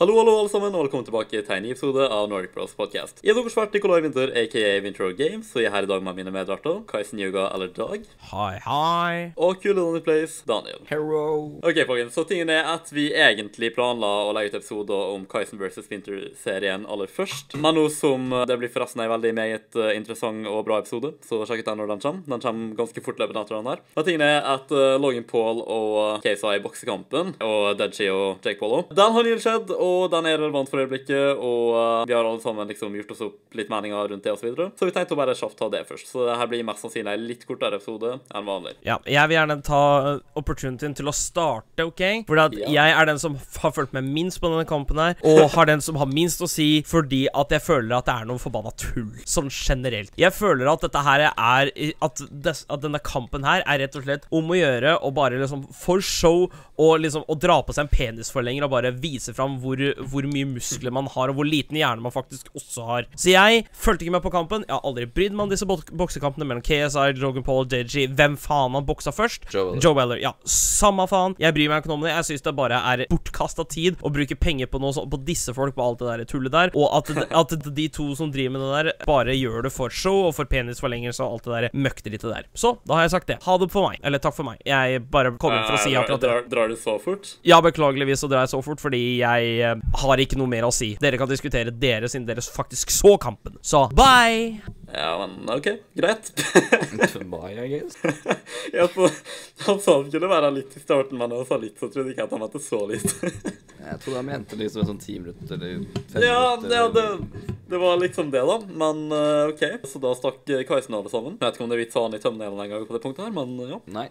Hallo, hallo, alle sammen, og velkommen tilbake til en ny episode av Nordic Bros Podcast. Jeg er vert Nikolai Winther, aka Winter Games, og jeg er her i dag med mine medverter, Kaisen Yuga eller Dag, Hei, hei. og kule Donny Place, Daniel. Hello. Ok, folkens, så tingen er at vi egentlig planla å legge ut episoder om Kaisen vs. Winter-serien aller først. Men nå som det blir forresten en veldig meget eh, interessant og bra episode, så sjekk ut den når den kommer. Den kommer ganske fortløpende etter den her. Men tingen er at eh, Logan Paul og KSI i boksekampen, og Deadshi og Jake også, den har nylig skjedd, og den er relevant for øyeblikket, og uh, vi har alle sammen liksom gjort oss opp litt meninger rundt det og så videre. Så vi tenkte å bare kjapt ta det først. Så det her blir mest sannsynlig en litt kortere episode enn vanlig. Ja, jeg vil gjerne ta uh, opportunityen til å starte, OK? Fordi at Ja. jeg er den som har fulgt med minst på denne kampen her, og har den som har minst å si fordi at jeg føler at det er noe forbanna tull, sånn generelt. Jeg føler at dette her er at, des, at denne kampen her er rett og slett om å gjøre å bare liksom for show og liksom å dra på seg en penisforlenger og bare vise fram hvor, hvor mye muskler man har, og hvor liten hjerne man faktisk også har. Så jeg fulgte ikke med på kampen. Jeg har aldri brydd meg om disse bok boksekampene mellom KSI, Logan Paul og JG. Hvem faen han boksa først? Joe Weller. Joe Weller. Ja, samme faen. Jeg bryr meg ikke om det. Jeg syns det bare er bortkasta tid å bruke penger på noe sånt, på disse folk, på alt det der tullet der. Og at, at de to som driver med det der, bare gjør det for show og for penisforlengelse og alt det der møkkdrittet der. Så da har jeg sagt det. Ha det for meg. Eller takk for meg. Jeg bare kom inn for å si akkurat det. drar, drar du så fort? Ja, beklageligvis så drar jeg så fort, fordi jeg har ikke noe mer å si. Dere kan diskutere dere siden dere faktisk så kampen. Så bye! Ja, men OK, greit. Bye, I guess. jeg får, han sa det skulle være litt i starten, men han sa litt, så trodde jeg ikke at han mente så litt. Jeg tror han mente liksom sånn ti minutter eller fem ja, minutter. ja det, det var liksom det, da. Men uh, OK. Så da stakk eh, Kaisen alle sammen. Jeg vet ikke om det er vits å ha han i tømmelen en gang på det punktet her, men ja. Nei.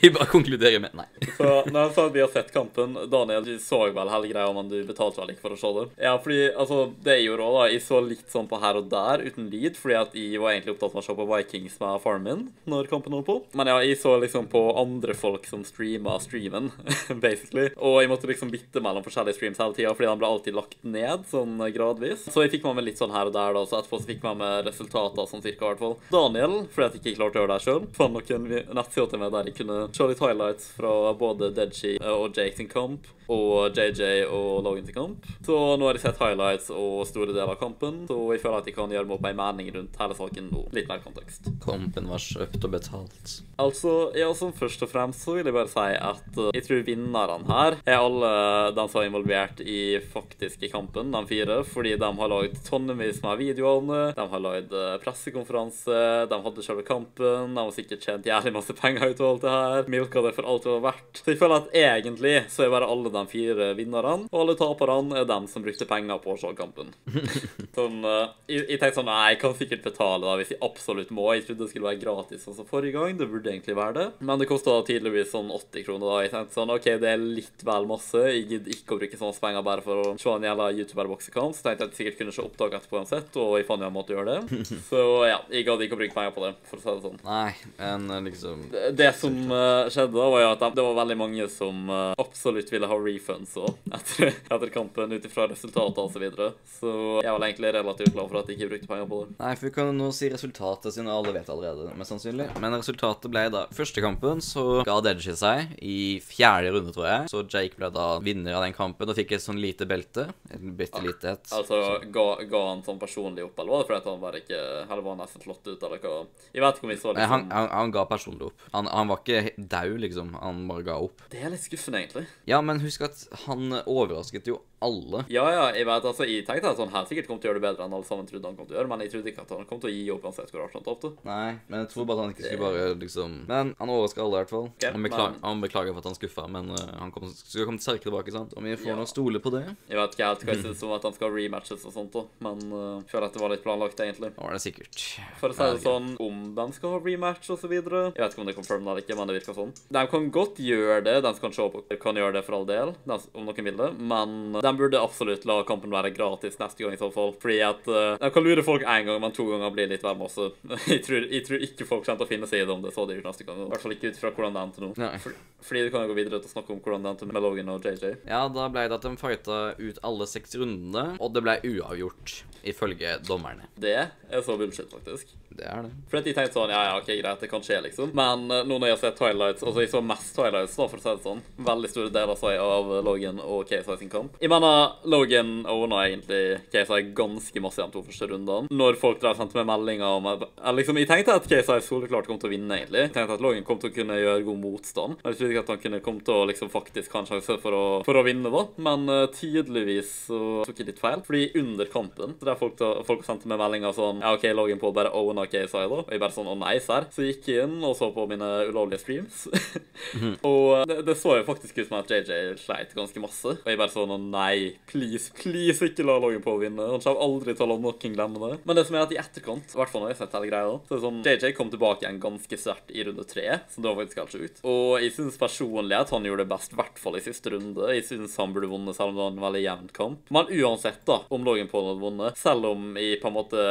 Vi bare konkluderer med nei. Så når så vi har sett kampen Daniel, du så vel hele greia, men du betalte vel ikke for å se det? Ja, fordi altså, det jeg gjorde òg, da. Jeg så litt sånn på her og der uten lyd, fordi at jeg var egentlig opptatt med å se på Vikings med faren min når kampen holdt på. Men ja, jeg så liksom på andre folk som streama streamen, basically. Og jeg måtte liksom bytte mellom forskjellige streams hele tida, fordi den ble alltid lagt ned sånn gradvis. Så jeg fikk med meg litt sånn her og der, da, så etterpå så fikk jeg med meg resultater sånn cirka, i hvert fall. Daniel, fordi at jeg ikke klarte å gjøre det sjøl, fant noen nettsider til meg der jeg kunne se litt highlights fra både Deadshi og Jake sin kamp, og JJ og Logan sin kamp. Så nå har jeg sett highlights og store deler av kampen, så jeg føler at jeg kan meg opp en mening rundt hele saken nå. Litt mer kontekst. Kampen var kjøpt og betalt. Altså, ja, som først og fremst så vil jeg bare si at eh, jeg tror vinnerne her er alle de som er involvert i faktisk i kampen, de fire, fordi de har lagd tonnevis med videoene, de har lagd eh, pressekonferanse, de hadde selve kampen, de har sikkert tjent jævlig masse penger ut av alt det her, milka det for alt det var verdt. Så jeg føler at egentlig så er bare alle de fire vinnerne, og alle taperne er dem som brukte penger på å se kampen. Sånn, jeg, jeg, jeg tenkte sånn, nei, jeg kan sikkert betale da hvis jeg absolutt må. Jeg trodde det skulle være gratis sånn som forrige gang. Det burde egentlig være det. Men det kosta tydeligvis sånn 80 kroner da. Jeg tenkte sånn, OK, det er litt vel masse. Jeg gidder ikke å bruke sånne penger bare for å se en jævla YouTuber-boksekamp. Så tenkte jeg at jeg sikkert kunne se opptak etterpå uansett, og jeg fant jo en måte å gjøre det. Så ja, jeg gadd ikke å bruke penger på det, for å si det sånn. Nei, men eh, liksom Det- Det som uh, skjedde da, var jo at de- det var veldig mange som uh, absolutt ville ha refunds også, etter, etter kampen ut ifra resultater osv. Så, videre. så jeg var egentlig relativt glad for at jeg ikke brukte penger på det. Nei, for vi kan jo nå si resultatet, siden alle vet allerede, mest sannsynlig. Men resultatet ble da Første kampen så ga Deji seg i fjerde runde, tror jeg. Så Jake ble da vinner av den kampen og fikk et sånn lite belte. Et bitte lite et. Altså, ga, ga han sånn personlig opp, eller var det fordi han bare ikke Eller var han nesten slått ut, eller hva? Jeg vet ikke om vi så Nei, han, liksom han, han ga personlig opp. Han, han var ikke daud, liksom. Han bare ga opp. Det er litt skuffende, egentlig. Ja, men husk at han overrasket jo alle. Ja, ja, jeg vet, altså, jeg tenkte at han helt sikkert kom til å gjøre det bedre enn alle sammen trodde han kom til å gjøre, men jeg trodde ikke at han kom til å gi opp uansett hvor rart han tapte. Nei, men jeg tror bare at han ikke skulle bare liksom Men han overraska alle, i hvert fall. Okay, han, beklager, men- han beklager for at han skuffa, men uh, han kom, skulle komme sterkere tilbake, sant? Om vi får Ja. nå stole på det. Jeg vet ikke helt hva jeg synes om at han skal rematches og sånt, da, men uh, jeg føler at det var litt planlagt, egentlig. Var det sikkert. For å si det sånn, om de skal ha rematch og så videre Jeg vet ikke om det er confirmed eller ikke, men det virker sånn. De kan godt gjøre det, de som kan se på kan gjøre det for all del, de, om noen vil det, men de burde absolutt la kampen være gratis neste gang i så fall. Fordi at uh, de kan lure folk én gang, men to ganger blir litt vel masse. jeg, tror, jeg tror ikke folk kommer til å finne seg i det om det så dyrt neste gang. I hvert fall ikke ut fra hvordan det endte nå. For, fordi du kan jo gå videre til å snakke om hvordan det endte med Logan og JJ. Ja, da ble det at de fighta ut alle seks rundene, og det ble uavgjort. Ifølge dommerne. Det er så bullshit, faktisk. Det er det. For at de tenkte sånn, ja, ja, ok, greit, det kan skje, liksom. Men eh, nå når jeg har sett Twilights, altså jeg så mest Twilights, da, for å si det sånn, veldig store deler så jeg, av Logan og KSI sin kamp. Jeg mener, Logan owna egentlig KSI ganske masse i de to første rundene. Når folk der sendte meg meldinger om eller liksom, Jeg tenkte at KSI soleklart kom til å vinne, egentlig. Jeg tenkte at Logan kom til å kunne gjøre god motstand. Jeg trodde ikke at han kunne komme til å liksom faktisk ha en sjanse for å, for å vinne, da. Men uh, tydeligvis så tok jeg litt feil. Fordi under kampen så drev folk, folk sendte meg meldinger sånn Ja, OK, logg inn på bare own OK da. Og jeg bare sånn Å nei, serr. Så gikk jeg inn og så på mine ulovlige streams. og det, det så jo faktisk ut som at JJ sleit ganske masse. Og jeg bare sånn Å nei, please, please, ikke la loggen på å vinne. Han kommer aldri til å la noen glemme det. Men det som er at i etterkant, i hvert fall når jeg har sett hele greia, så er det sånn JJ kom tilbake igjen ganske sterkt i runde tre, som det var faktisk helt ut. Og jeg syns personlig at han gjorde det best, i hvert fall i siste runde. Jeg syns han burde vunnet, selv om det var en veldig jevn kamp. Men uansett, da, om Logan Paul hadde vunnet, selv om jeg på en måte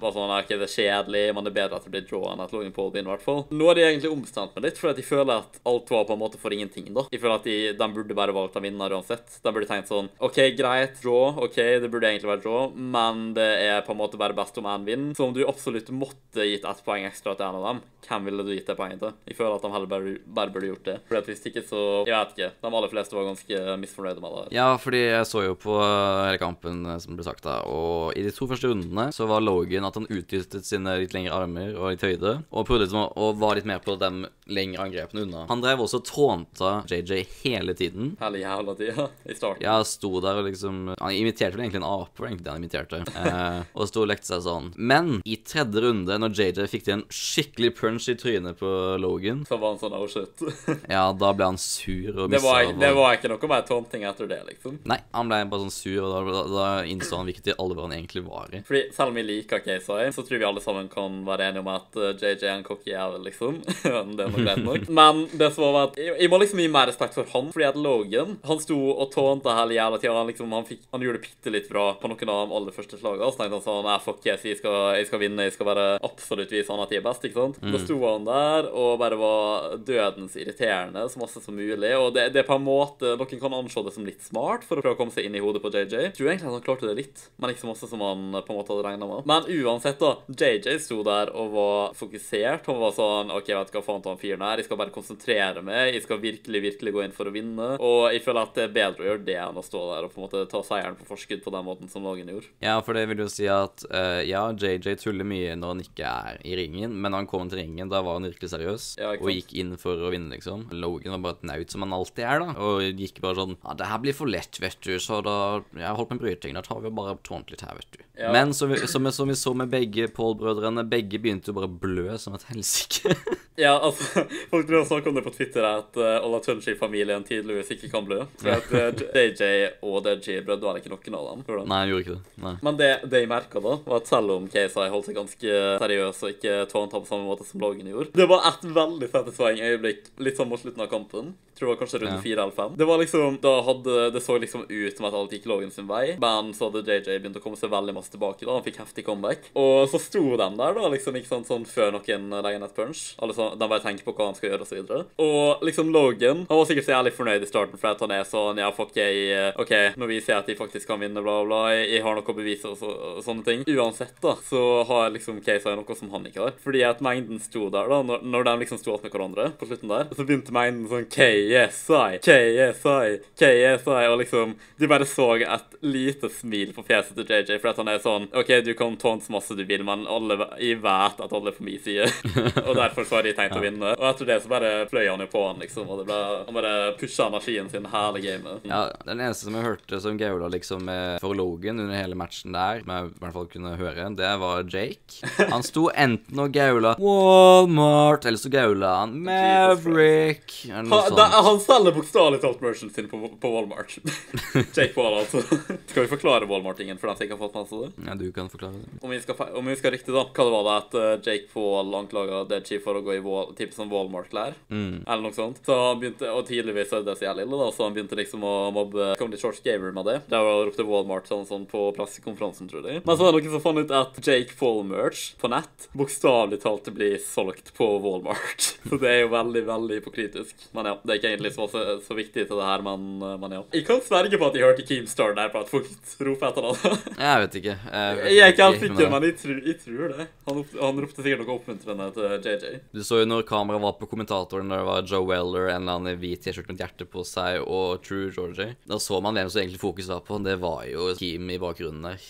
var sånn OK, det er kjedelig, men det er bedre at det blir draw enn at Logan Paul vinner, i hvert fall. Nå er de egentlig omstemt meg litt, for at jeg føler at alt var på en måte for ingenting, da. Jeg føler at de, de burde bare valgt en vinner uansett. De burde tenkt sånn OK, greit, draw, OK, det burde egentlig være draw, men det er på en måte bare best om én vinner. Så om du absolutt måtte gitt ett poeng ekstra til en av dem, hvem ville du gitt det poenget til? Jeg føler at de heller bare, bare burde gjort det. For at hvis ikke, så Jeg vet ikke. De aller fleste var ganske misfornøyde med det. Ja, fordi jeg så jo på hele kampen, eh, som ble sagt da, og i de to første rundene så var Logan at han utnyttet sine litt lengre armer og litt høyde, og prøvde liksom å være litt mer på de lengre angrepene unna. Han drev også og tånta JJ hele tiden. Hele jævla tida i starten. Ja, sto der og liksom Han imiterte vel egentlig en ape, egentlig det han imiterte. Eh, og sto og lekte seg sånn. Men i tredje runde, når JJ fikk til en skikkelig punch i trynet på Logan, Så var han sånn oh shit. ja, da ble han sur og Det var, det var ikke noe mer taunting etter det, liksom. Nei, han ble bare sånn sur, og da, da, da innså han hvilket alvor han egentlig var i. Fordi selv om vi liker KSI, så tror vi alle sammen kan være enige om at uh, JJ er en cocky jævel, liksom. det er nok greit nok. Men det som var at jeg, jeg må liksom gi mer respekt for han, fordi at Logan Han sto og tånte hele jævla tida. Han, liksom, han, fikk, han gjorde det bitte litt bra på noen av de aller første slagene. Så tenkte han sånn Nei, fuck yes, jeg skal, jeg skal vinne. Jeg skal være absolutt vise han at jeg er best, ikke sant. Da sto han der og bare var dødens irriterende så masse som mulig. Og det, det er på en måte Noen kan anse det som litt smart for å prøve å komme seg inn i hodet på JJ. Jeg tror egentlig at han klarte det litt, men ikke så masse som han på en måte hadde regna med. Men uansett, da. JJ sto der og var fokusert. Han var sånn OK, vet du hva faen til han fyren her. Jeg skal bare konsentrere meg. Jeg skal virkelig, virkelig gå inn for å vinne. Og jeg føler at det er bedre å gjøre det enn å stå der og på en måte ta seieren på forskudd på den måten som Logan gjorde. Ja, for det vil jo si at uh, ja, JJ tuller mye når han ikke er i ringen, men han kom til ringen, da var han virkelig seriøs Ja, og gikk inn for å vinne, liksom. Logan var bare et naut som han alltid er, da, og gikk bare sånn Ja, det her blir for lett, vet du, så da Jeg holdt på med bryting, da tar vi og bare tånt litt her, vet du. Ja. Men som vi, som, vi, som vi så med begge Paul-brødrene, begge begynte jo bare å blø som et helsike. Ja, altså, folk tror snakker om det på Twitter at uh, Ola Tunchi-familien tydeligvis ikke kan blø. For at uh, JJ og Deji brødde vel ikke noen av dem. du? Nei, han gjorde ikke det. Nei. Men det, det jeg merka da, var at selv om KSI holdt seg ganske seriøs og ikke tårnta på samme måte som Logan gjorde, det var et veldig satisfying øyeblikk litt sånn mot slutten av kampen. Tror det var kanskje rundt Ja. fire eller fem. Det var liksom, da hadde, det så liksom ut som at alt gikk Logan sin vei, men så hadde JJ begynt å komme seg veldig masse tilbake. da, Han fikk heftig comeback. Og så sto den der, da, liksom, ikke sant, sånn før noen legger inn et punch. Alle sånn, bare tenker på hva han skal gjøre, og så videre. Og liksom Logan Han var sikkert så jævlig fornøyd i starten, for at han er sånn Ja, fuck, jeg eh, OK, nå viser jeg at de faktisk kan vinne, bla, bla. Jeg, jeg har noe å bevise, og, så, og sånne ting. Uansett, da, så har liksom KSI noe som han ikke har. Fordi at mengden sto der, da, når, når de liksom sto med hverandre på slutten der, så begynte mengden sånn KSI, KSI, KSI, og liksom De bare så et lite smil på fjeset til JJ, for at han er sånn OK, du kan så masse du vil, men alle, jeg vet at alle er på min side. og derfor så har de tenkt å vinne. Og etter det så bare fløy han jo på han, liksom, og det ble, han bare pusha energien sin hele gamet. Ja, Den eneste som jeg hørte som gaula liksom for Logan under hele matchen der, som jeg i hvert fall kunne høre, det var Jake. Han sto enten og gaula Walmart, eller så gaula han Maverick. Eller Han, noe sånt. han selger bokstavelig talt merchant sin på, på Walmart. Jake Wall, altså. Skal vi forklare Walmart-ingen for den som ikke har fått med seg det? Ja, du kan forklare det. Om vi skal, om vi skal riktig, da. Hva det var det at eh, Jake Paul anklaga Deadchi for å gå i type typ sånn Walmart-klær? Eller noe sånt. Så han begynte, Og tydeligvis er det så jævlig ille, da, så han begynte liksom å mobbe Comedy Shorts Gamer med det. Der var ropte Walmart sånn, sånn på pressekonferansen, tror jeg. Men så var det noen som fant ut at Jake Paul-merch på nett bokstavelig talt blir solgt på Walmart. Så det er jo veldig, veldig hypokritisk. Men ja, det er ikke egentlig så, så, så viktig til det her, men, men ja. Jeg kan sverge på at jeg hørte Keemstar der på at folk roper etter det. Jeg vet ikke. Jeg, vet Jeg er ikke helt men sikker, men jeg tror, jeg tror det. Han, han ropte sikkert noe oppmuntrende til JJ. Du så jo når kameraet var på kommentatoren, når det var Joe Weller, en eller annen hvit T-skjorte med et hjerte på seg, og True Georgie. Da så man hvem som egentlig fokus var på. Det var jo Kim i bakgrunnen der.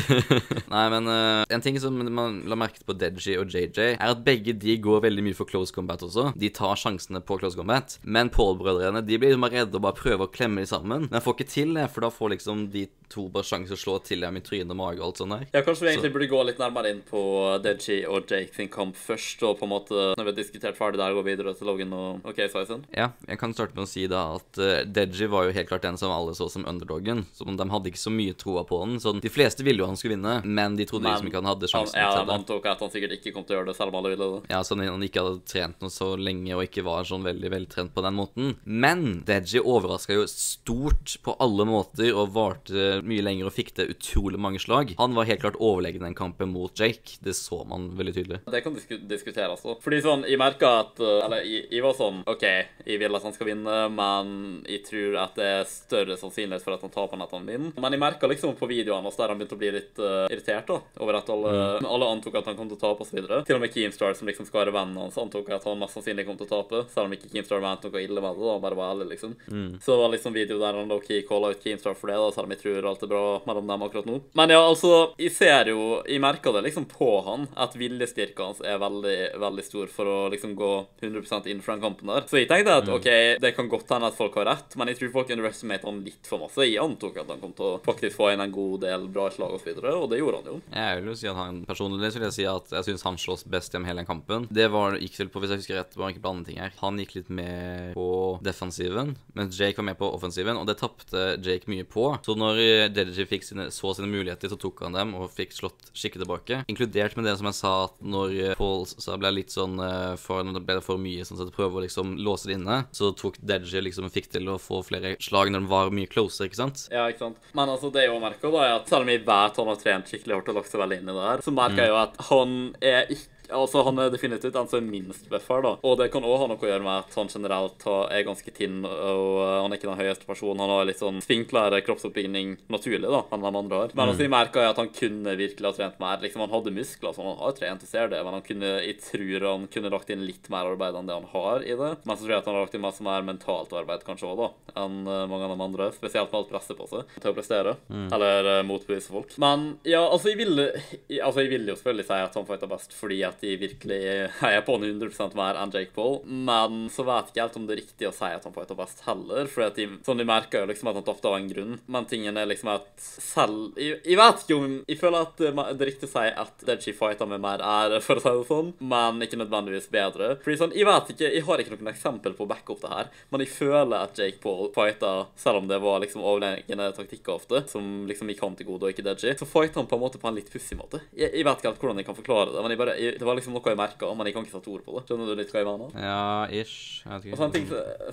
Nei, men uh, en ting som man la merke til på Deji og JJ, er at begge de går veldig mye for close combat også. De tar sjansene på close combat. Men Paul-brødrene de blir liksom redde og bare prøver å klemme de sammen. Men jeg får ikke til det, for da får liksom de to bare sjanser å slå til dem i trynet, og mage og alt sånt der. Ja, Kanskje vi egentlig burde gå litt nærmere inn på Deji og Jake sin kamp først, og på en måte, når vi har diskutert ferdig der, gå videre til Logan og OK Sizen. Ja, jeg kan starte med å si da at uh, Deji var jo helt klart den som alle så som underdogen. Så de hadde ikke så mye troa på den. Så de fleste ville jo han skulle vinne, men de trodde liksom ikke han hadde Han, ja, til de antok at han sikkert ikke kom til å gjøre det, selv om alle ville det. Ja, så han han ikke hadde trent noe så lenge og ikke var sånn veldig veltrent på den måten. Men Deji overraska jo stort på alle måter og varte mye lenger og fikk til utrolig mange slag. Han var helt klart overlegen den kampen mot Jake. Det så man veldig tydelig. Det kan disku diskuteres Altså. Fordi sånn, jeg merka at uh, Eller jeg, jeg var sånn OK, jeg vil at han skal vinne, men jeg tror at det er større sannsynlighet for at han taper enn at han vinner. Men jeg merka liksom på videoene hans der han begynte å bli litt uh, irritert da, over at alle, alle antok at han kom til å tape osv. Til og med Keemstar, som liksom skal være vennen hans, antok at han mest sannsynlig kom til å tape. Selv om ikke Keemstar mente noe ille med det, da, han bare var ærlig, liksom. Så det var liksom video der han low-key calla ut Keemstar for det, da, selv om jeg tror alt er bra mellom dem akkurat nå. Men ja, altså, jeg ser jo Jeg merker det liksom på han, at viljestyrka hans er veldig, veldig stor for å liksom gå 100 inn for den kampen der. Så jeg tenkte at OK, det kan godt hende at folk har rett, men jeg tror folk underestimate han litt for masse. Jeg antok at han kom til å faktisk få inn en god del bra slag og så videre, og det gjorde han jo. Jeg vil jo si at han personlig så vil jeg si at jeg syns han slåss best gjennom hele den kampen. Det var gikk vel på, hvis jeg husker rett, var ikke blande ting her. Han gikk litt med på defensiven, mens Jake var med på offensiven, og det tapte Jake mye på. Så når Deji fikk sine, så sine muligheter, så tok han dem og fikk slått skikkelig tilbake. Inkludert med det som jeg sa, at når eh, Paul sa ble litt sånn eh, for, Når det ble for mye, sånn at prøve å liksom låse det inne, så tok Deji liksom fikk til å få flere slag når de var mye closer, ikke sant? Ja, ikke sant. Men altså, det jeg også merker, da, er at selv om jeg vet han har trent skikkelig hardt og lagt seg veldig inn i det her, så merker jeg jo at han er ikke Altså, Han er definitivt den som er minst buffer, da. Og det kan òg ha noe å gjøre med at han generelt er ganske tynn, og uh, han er ikke den høyeste personen. Han har litt sånn svinklere kroppsoppbygging naturlig, da, enn de andre har. Men altså, jeg merka at han kunne virkelig ha trent mer. Liksom, Han hadde muskler, så han har trent, jeg ser det, men han kunne, jeg tror han kunne lagt inn litt mer arbeid enn det han har i det. Men så tror jeg at han har lagt inn masse mer mentalt arbeid, kanskje òg, da, enn uh, mange av de andre. Spesielt med alt presset på seg til å prestere, eller uh, motbevise folk. Men ja, altså, jeg vil, jeg, altså, jeg vil jo selvfølgelig si at han fighter best fordi at de virkelig heier på han 100 mer enn Jake Paul, men så vet ikke helt om det er riktig å si at han fighter best heller, for at de, de merker jo liksom at han tapte av en grunn, men tingen er liksom at selv Jeg, jeg vet ikke om Jeg føler at det er riktig å si at Deji fighter med mer ære, for å si det sånn, men ikke nødvendigvis bedre. Fordi sånn, Jeg vet ikke, jeg har ikke noen eksempel på å backe opp det her, men jeg føler at Jake Paul fighter, selv om det var liksom overlegne taktikker ofte, som liksom gikk han til gode og ikke Deji, så fighter han på en måte på en litt pussig måte. Jeg, jeg vet ikke helt hvordan jeg kan forklare det, men jeg bare, jeg, det var liksom noe jeg merka, men jeg kan ikke sette ord på det. Skjønner du litt hva jeg mener? Ja, ish. Jeg vet Og sånne ting,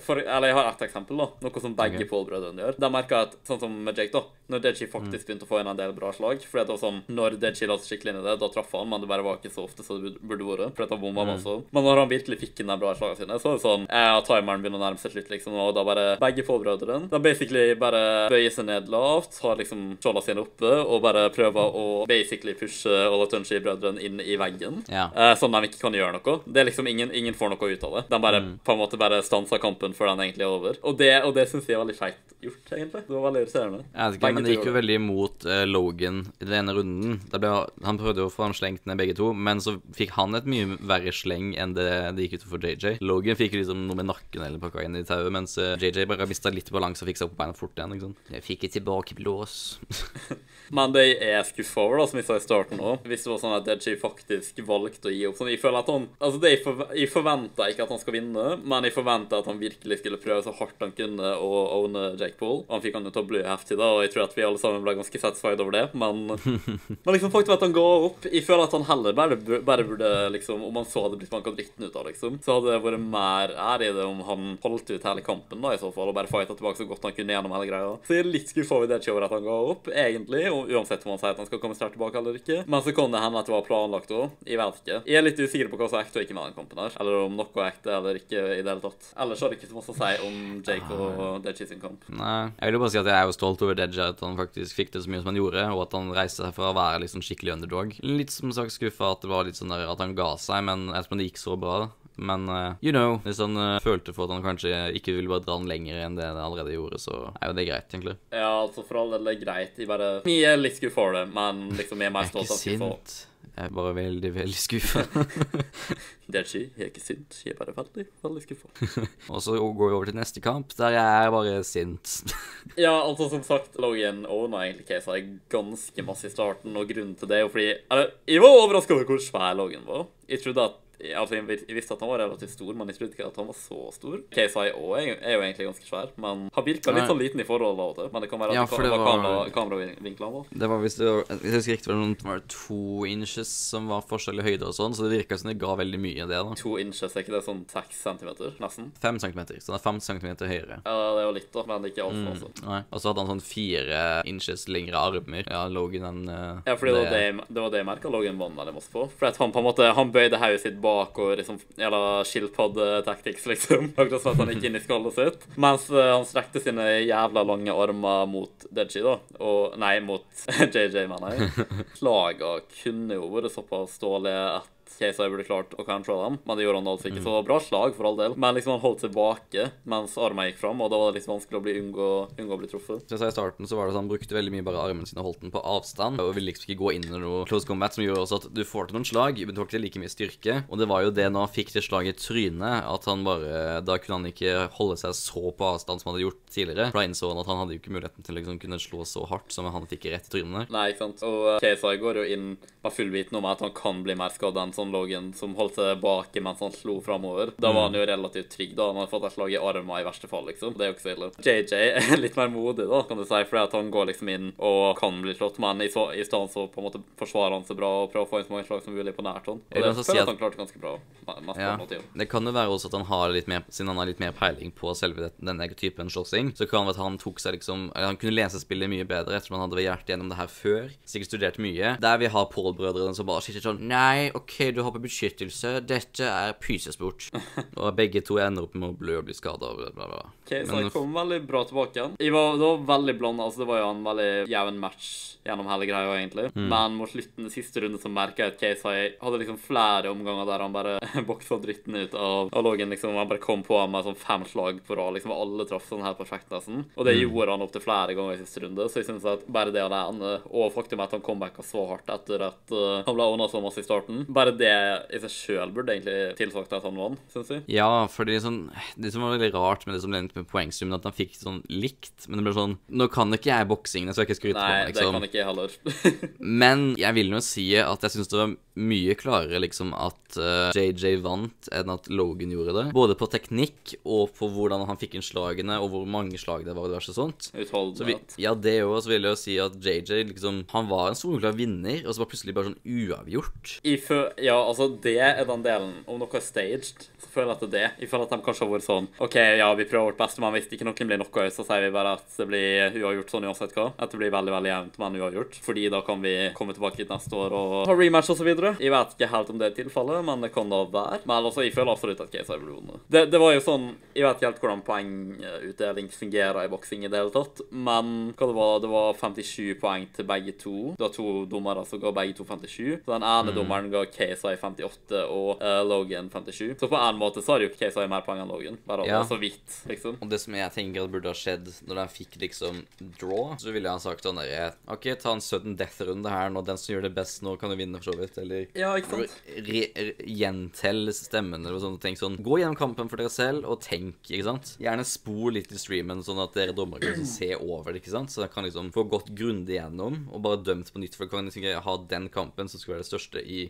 for, eller Jeg har ett eksempel, da. Noe som begge okay. Paul-brødrene gjør. De merka at, sånn som med Jake, da Når Deji faktisk begynte å få inn en del bra slag Fordi det var sånn, Når Deji la seg skikkelig inn i det, da traff han, men det bare var ikke så ofte som det burde- vært. For at han mm. også. Men når han virkelig fikk inn de bra slagene sine, så er det sånn ja, Timeren begynner å nærme seg slutt, liksom, og da bare Begge Paul-brødrene De basically bare bøyer seg ned lavt, har liksom skjolda sine oppe, og bare prøver å basically pushe Olatunji-brødrene inn i veggen. Ja. Eh, som de ikke kan gjøre noe. Det er liksom ingen, ingen får noe ut av det. De bare på en måte bare stanser kampen før den egentlig er over. Og det, og det syns jeg er veldig feit gjort, egentlig. Det var veldig irriterende. Jeg vet ikke, Begge men det gikk jo veldig imot uh, Logan i den ene runden. Ble, han prøvde jo å få han slengt ned begge to, men så fikk han et mye verre sleng enn det det gikk ut for JJ. Logan fikk liksom noe med nakken eller pakka inn i tauet, mens uh, JJ bare mista litt balanse og fikk seg opp beina fort igjen. sant? Jeg fikk et tilbakeblås. Men det jeg er skuffa over, da, som jeg sa i starten òg Hvis det var sånn at Deji faktisk valgte å gi opp sånn, Jeg føler at han Altså, det jeg, jeg forventa ikke at han skal vinne, men jeg forventa at han virkelig skulle prøve så hardt han kunne å owne Jake Paul. Og han fikk han jo til å blø heftig, da, og jeg tror at vi alle sammen ble ganske satisfied over det, men Men liksom faktum at han ga opp. Jeg føler at han heller bare, bare burde liksom Om han så hadde blitt banka dritten ut av, liksom, så hadde det vært mer ære i det om han holdt ut hele kampen, da, i så fall, og bare fighta tilbake så godt han kunne gjennom hele greia. Så jeg er litt skuffa over det over at han ga opp, egentlig, og uansett om han sier at han skal komme sterkt tilbake eller ikke. Men så kan det hende at det var planlagt òg. Jeg vet tilbake. Jeg er litt usikker på hva som er ekte og ikke den kampen her. Eller om noe er ekte eller ikke i det hele tatt. Ellers har det ikke så masse å si om Jake og Deji sin kamp. Nei, jeg vil jo bare si at jeg er jo stolt over Deji, at han faktisk fikk det så mye som han gjorde, og at han reiste seg fra å være liksom skikkelig underdog. Litt som sagt skuffa at det var litt sånn der at han ga seg, men ettersom det gikk så bra. Men uh, you know, hvis han uh, følte for at han kanskje ikke ville bare dra den lenger enn det han allerede gjorde, så er jo det greit, egentlig. Ja, altså for all del er det greit. Jeg bare Jeg er litt skuffa over det, men liksom jeg er mer er stolt av skuffa. Jeg er bare veldig, veldig skuffa. Deji, jeg er ikke sint. Jeg er bare veldig, veldig skuffa. og så går vi over til neste kamp, der jeg er bare sint. Ja, altså som sagt, Logan ordna egentlig casa ganske masse i starten, og grunnen til det er jo fordi Eller, jeg var overraska over hvor svær Logan var. Jeg trodde at Altså, jeg visste at han var relativt stor, men jeg trodde ikke at han var så stor. KSI òg er, jo egentlig ganske svær, men han virka litt sånn liten i forhold av og til. Men det kan være at Ja, det det var var- kamera, kameravinklene var. Det var hvis det var, Hvis jeg husker riktig, var det noen var det to inches som var forskjell i høyde og sånn, så det virka som det ga veldig mye, det, da. To inches, er ikke det sånn seks centimeter? Nesten? Fem centimeter, så det er fem centimeter høyere. Ja, det er jo litt, da, men det ikke Mm. altfor altså. Nei. Og så hadde han sånn fire inches lengre armer. Ja, Logan enn eh, Ja, fordi det, var det, det var det jeg merka Logan vant veldig masse på. For at han på en måte Han bøyde hodet sitt bak og liksom Eller skilpadde-tactics, liksom. Akkurat som at han gikk inn i skallet sitt. Mens eh, han strekte sine jævla lange armer mot Deji, da. Og Nei, mot JJ, mener jeg. Slaga kunne jo vært såpass dårlige at KSI burde klart å control dem, men det gjorde han altså ikke. Så bra slag, for all del. Men liksom han holdt tilbake mens armene gikk fram, og da var det litt vanskelig å bli unngå, unngå å bli truffet. Så jeg sa i starten, så var det sånn, han brukte veldig mye bare armen sin og holdt den på avstand. Og ville liksom ikke gå inn i noe close combat, som gjorde også at du får til noen slag, men du får ikke like mye styrke. Og det var jo det når han fikk det slaget i trynet, at han bare Da kunne han ikke holde seg så på avstand som han hadde gjort tidligere. For da innså han at han hadde jo ikke muligheten til å liksom kunne slå så hardt som han fikk rett i trynet. Nei, ikke sant. Og uh, går jo inn med fullbiten om at han kan bli mer skadd enn sånn Logan, som holdt seg baki mens han slo framover. Da var han jo relativt trygg, da. Han hadde fått et slag i armen i verste fall, liksom. Det er jo ikke så ille. JJ er litt mer modig, da, kan du si, fordi at han går liksom inn og kan bli slått, men i, så, i stedet så på en måte forsvarer han seg bra og prøver å få inn så mange slag som mulig på nært hånd. Og det føler si jeg at han klarte ganske bra. Mest Ja. Det kan jo være også at han har litt mer Siden han har litt mer peiling på selve denne typen slåssing, så kan det være at han tok seg liksom Eller han kunne lese spillet mye bedre ettersom han hadde vært gjennom det her før. Sikkert studert mye. Der vi har Paul-brødrene som bare sitter sånn Nei, OK, du har på beskyttelse. Dette er pysesport. og begge to ender opp med å blø og bli skada Okay. Så jeg kom veldig bra tilbake igjen. Jeg var, var veldig blanda. Altså, det var jo en veldig jevn match gjennom hele greia, egentlig. Mm. Men mot slutten, siste runde, så merka jeg at KSI hadde liksom flere omganger der han bare boksa dritten ut av, av Logan. liksom, Han bare kom på ham med sånn fem slag på rad. liksom, Alle traff sånn her perfekt, nesten. Og det Mm. gjorde han opptil flere ganger i siste runde. Så jeg synes at bare det alene, og faktum at han comebacka så hardt etter at uh, han ble ordna så masse i starten, bare det i seg sjøl burde egentlig tilsagt at han vant, syns jeg. Ja, for det, sånn, det som var veldig rart med det som ble med poengsummen, at han fikk sånn likt. Men det ble sånn Nå kan ikke jeg boksing, så jeg skal ikke skryte på Nei, det liksom. kan ikke jeg heller. Men jeg vil jo si at jeg syns det var mye klarere liksom at uh, JJ vant enn at Logan gjorde det. Både på teknikk og på hvordan han fikk inn slagene, og hvor mange slag det var og diverse sånt. Så vi, ja, det òg. Så vil jeg jo si at JJ liksom Han var en soleklar vinner, og så var plutselig bare sånn uavgjort. I ja, altså det er den delen. Om noe er staged, så føler jeg at det er det. Jeg føler at de kanskje har vært sånn OK, ja, vi prøver vårt beste, men hvis ikke noen blir noe, så sier vi bare at det blir uavgjort sånn uansett hva. At det blir veldig, veldig jevnt, men uavgjort. Fordi da kan vi komme tilbake hit neste år og ha rematch videre. Jeg vet ikke helt om det er tilfellet, men det kan da være. Men altså, jeg føler absolutt at Keiser burde vunnet. Det, det var jo sånn Jeg vet ikke helt hvordan poengutdeling fungerer i boksing i det hele tatt, men hva det var, det var 57 poeng til begge to. Det var to dommere som ga begge to 57. Så den ene dommeren ga KSI 58 og uh, Logan 57. Så på en måte så har jo KSI mer poeng enn Logan. Bare Ja. så vidt, liksom. Og det som jeg tenker at burde ha skjedd når de fikk liksom draw, så ville jeg ha sagt sånn derre OK, ta en sudden death-runde her nå. Den som gjør det best nå, kan jo vinne, for så vidt. Eller Ja, ikke sant? re re gjentell stemmene og sånne ting. Sånn, gå gjennom kampen for dere selv, og tenk, ikke sant? Gjerne spor litt i streamen, sånn at dere dommere kan liksom se over det, ikke sant? Så dere kan liksom få gått grundig gjennom, og bare dømt på nytt, for dere kan liksom ha den kampen som skulle være det største i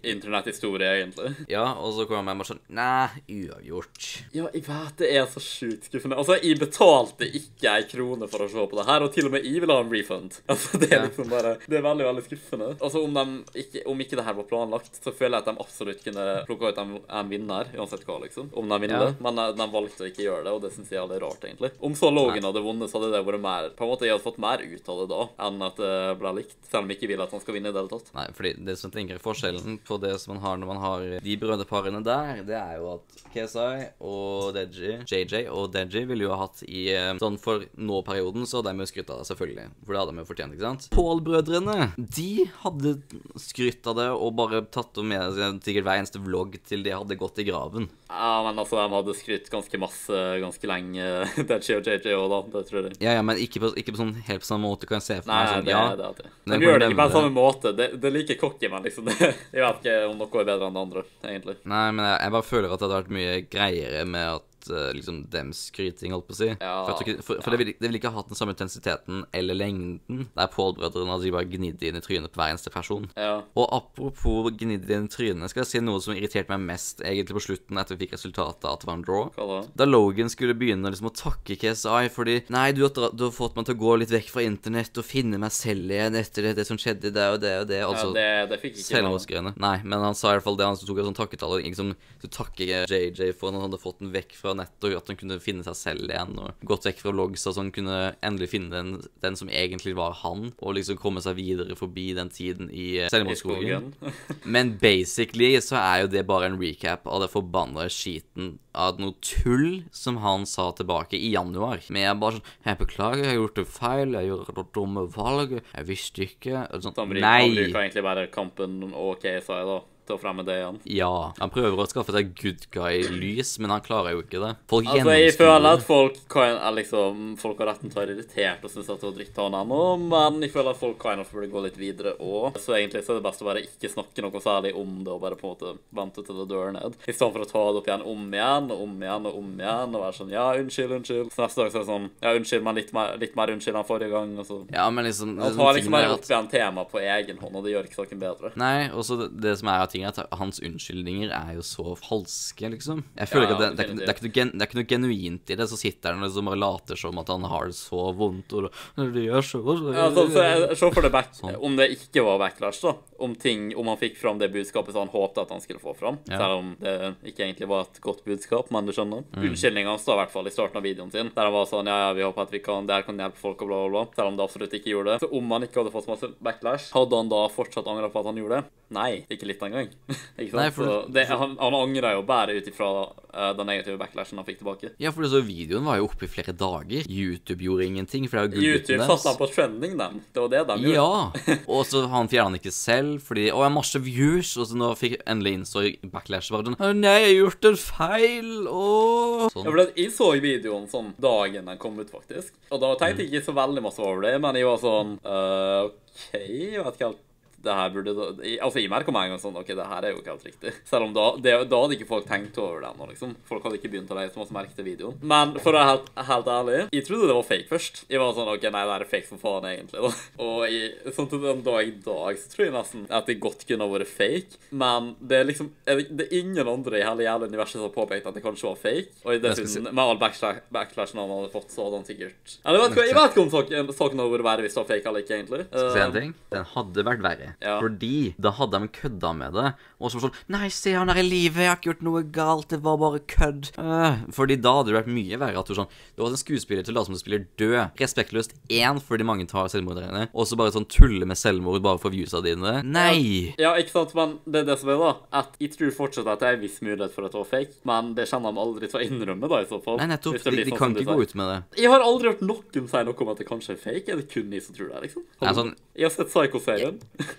Internetthistorie, egentlig. Ja, og så kommer jeg bare sånn Nei, uavgjort. Ja, jeg vet det er så sjukt skuffende. Altså, jeg betalte ikke ei krone for å se på det her, og til og med jeg vil ha en refund. Altså, det er liksom bare Det er veldig, veldig skuffende. Altså, om, de ikke, om ikke det her var planlagt, så føler jeg at de absolutt kunne plukka ut en, en vinner, uansett hva, liksom. Om de vinner. Ja. Men eh, de valgte å ikke gjøre det, og det syns jeg er litt rart, egentlig. Om så Logan hadde vunnet, så hadde det vært mer På en måte, jeg hadde fått mer ut av det da, enn at det ble likt. Selv om jeg ikke vil at han skal vinne i det hele tatt. Nei, fordi det som tenker er forskjellen på det som man har når man har de brødreparene der, det er jo at KSI og Deji, JJ og Deji ville jo ha hatt i eh, sånn for nå-perioden, så hadde de jo skrytt av det, selvfølgelig. For det hadde de jo fortjent, ikke sant? Pål-brødrene, de hadde skrytt av det og bare tatt med sikkert hver eneste vlogg til de hadde gått i graven. Ja, men altså, de hadde skrytt ganske masse ganske lenge, Deji og JJ òg, da. Det tror jeg. Ja, ja, men ikke på, ikke på sånn helt på samme måte, kan jeg se for Nei, meg. Sånn, det, ja, det det. Nei, De gjør det ikke på samme måte. Det, det liker like cocky, men liksom det, Jeg vet ikke om noe er bedre enn det andre, egentlig. Nei, men jeg, jeg bare føler at det hadde vært mye greiere med at liksom dems skryting, holdt på å si. Ja, for ikke, for, for det ville det ville ikke hatt den samme intensiteten eller lengden der Pål-brødrene hadde bare gnidd inn i trynet på hver eneste person. Ja. Og apropos gnidd inn i trynet, skal jeg si noe som irriterte meg mest egentlig på slutten etter vi fikk resultatet at det var en draw. Da? Da Logan skulle begynne liksom å takke KSI fordi Nei, du har, du har fått meg til å gå litt vekk fra internett og finne meg selv igjen etter det, det som skjedde der og det og det. Altså, ja, det, det fikk ikke. Selvmordsgreiene. Nei, men han sa i hvert fall det. Han tok en sånn takketale. Liksom, du takker JJ for at han hadde fått den vekk fra nettet, og at han kunne finne seg selv igjen. Og gått vekk fra vlogs, så han kunne endelig finne den, den som egentlig var han. Og liksom komme seg videre forbi den tiden i eh, selvmordsskogen. Men basically så er jo det bare en recap av det forbanna skiten av noe tull som han sa tilbake i januar. Men jeg bare sånn 'Jeg beklager, jeg har gjort en feil. Jeg gjorde det dumme valg. Jeg visste ikke.' Sånn, Nei! han bruker, han bruker egentlig bare kampen og KSI da, å fremme det igjen. Ja, han prøver å skaffe seg good guy-lys, men han klarer jo ikke det. Folk Altså, jeg føler at folk kan, liksom, folk har retten til å være irritert og synes at det var dritt av han ennå, men jeg føler at folk kan of burde gå litt videre òg. Så egentlig så er det best å bare ikke snakke noe særlig om det og bare på en måte vente til det dør ned. I stedet for å ta det opp igjen om igjen og om igjen og om igjen og være sånn ja, unnskyld, unnskyld. Så neste dag så er det sånn ja, unnskyld, men litt mer, litt mer unnskyld enn forrige gang. Og så Ja, men liksom liksom, tar liksom bare opp igjen temaet på egen hånd, og det gjør ikke saken bedre. Nei, også det, det som er av ting, er at hans unnskyldninger er jo så falske, liksom. Jeg føler Ja, ikke at det, det, er det, er gen, det er ikke noe genuint i det. Så sitter han liksom bare later som at han har det så vondt, og det gjør så Ja, så, så jeg, se for deg back, Sånn. om det ikke var backlash, da. Om ting, om han fikk fram det budskapet som han håpte at han skulle få fram. Ja. Selv om det ikke egentlig var et godt budskap, men du skjønner. Mm. Unnskyldninga hans i hvert fall i starten av videoen sin, der han var sånn ja, ja, vi håper at vi kan, det her kan hjelpe folk, og bla, bla, bla. Selv om det absolutt ikke gjorde det. Så om han ikke hadde fått så masse backlash, hadde han da fortsatt angra på at han gjorde det? Nei, ikke litt engang. sant? Nei, for- Så det, han, han angra jo bare ut ifra uh, den negative backlashen han fikk tilbake. Ja, for det så videoen var jo oppe i flere dager. YouTube gjorde ingenting, for det var YouTube satte han på trending, dem. Det var det de gjorde. Ja. Og så han fjerna han ikke selv, fordi Å, jeg har masse views. Og så nå fikk endelig innså backlash bare sånn Å nei, jeg har gjort en feil. Åh. Ja, Sånn. for det- Jeg så videoen sånn dagen den kom ut, faktisk. Og da tenkte jeg ikke så veldig masse over det, men jeg var sånn uh, OK, jeg vet ikke helt det her burde Altså, jeg merka meg en gang sånn OK, det her er jo ikke helt riktig. Selv om da, det, da hadde ikke folk tenkt over det ennå, liksom. Folk hadde ikke begynt å legge så masse merke til videoen. Men for å være helt, helt ærlig, jeg trodde det var fake først. Jeg var sånn OK, nei, det er fake for faen, egentlig, da. Og jeg, sånn til den dag i dag så tror jeg nesten at det godt kunne vært fake, men det er liksom det, er ingen andre i hele jævla universet som har påpekt at det kanskje var fake. Og i det dessuten, med all backslash, backlashen han hadde fått, så hadde han sikkert Eller vet du hva, jeg vet ikke om saken, hadde vært verre hvis det var fake eller ikke, egentlig. Skal si en Eh, ting? Den hadde vært verre. Ja. Fordi da hadde de kødda med det. Og så var sånn Nei, se, han er i live. Jeg har ikke gjort noe galt. Det var bare kødd. Uh, fordi da hadde det vært mye verre at du sånn Det var en skuespiller til å late som spiller død. Respektløst én fordi mange tar selvmorderne. Og så bare sånn tulle med selvmord bare for viewsa dine. Nei! Ja, ikke sant, men det er det som er, da. At jeg tror fortsatt at det er en viss mulighet for at det var fake, men det kjenner de aldri til å innrømme, da, i så fall. Nei, nettopp. De, de sånn kan ikke gå ut med det. Jeg har aldri hørt noen si noe om at det kanskje er fake. Er det kun de som tror det, liksom? Nei, sånn- Jeg har sett Psycho-serien.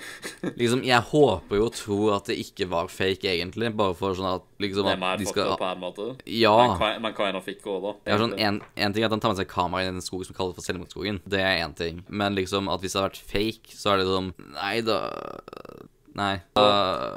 Liksom, Jeg håper jo og tror at det ikke var fake, egentlig. Bare for sånn at liksom er at de skal på en måte. Ja. Men Men hva enn fikk òg, da. Ja, sånn, en, en ting er at han tar med seg kamera i en skog som kalles for Selvmordsskogen. Det er én ting. Men liksom at hvis det hadde vært fake, så er det sånn Nei, da Nei. Da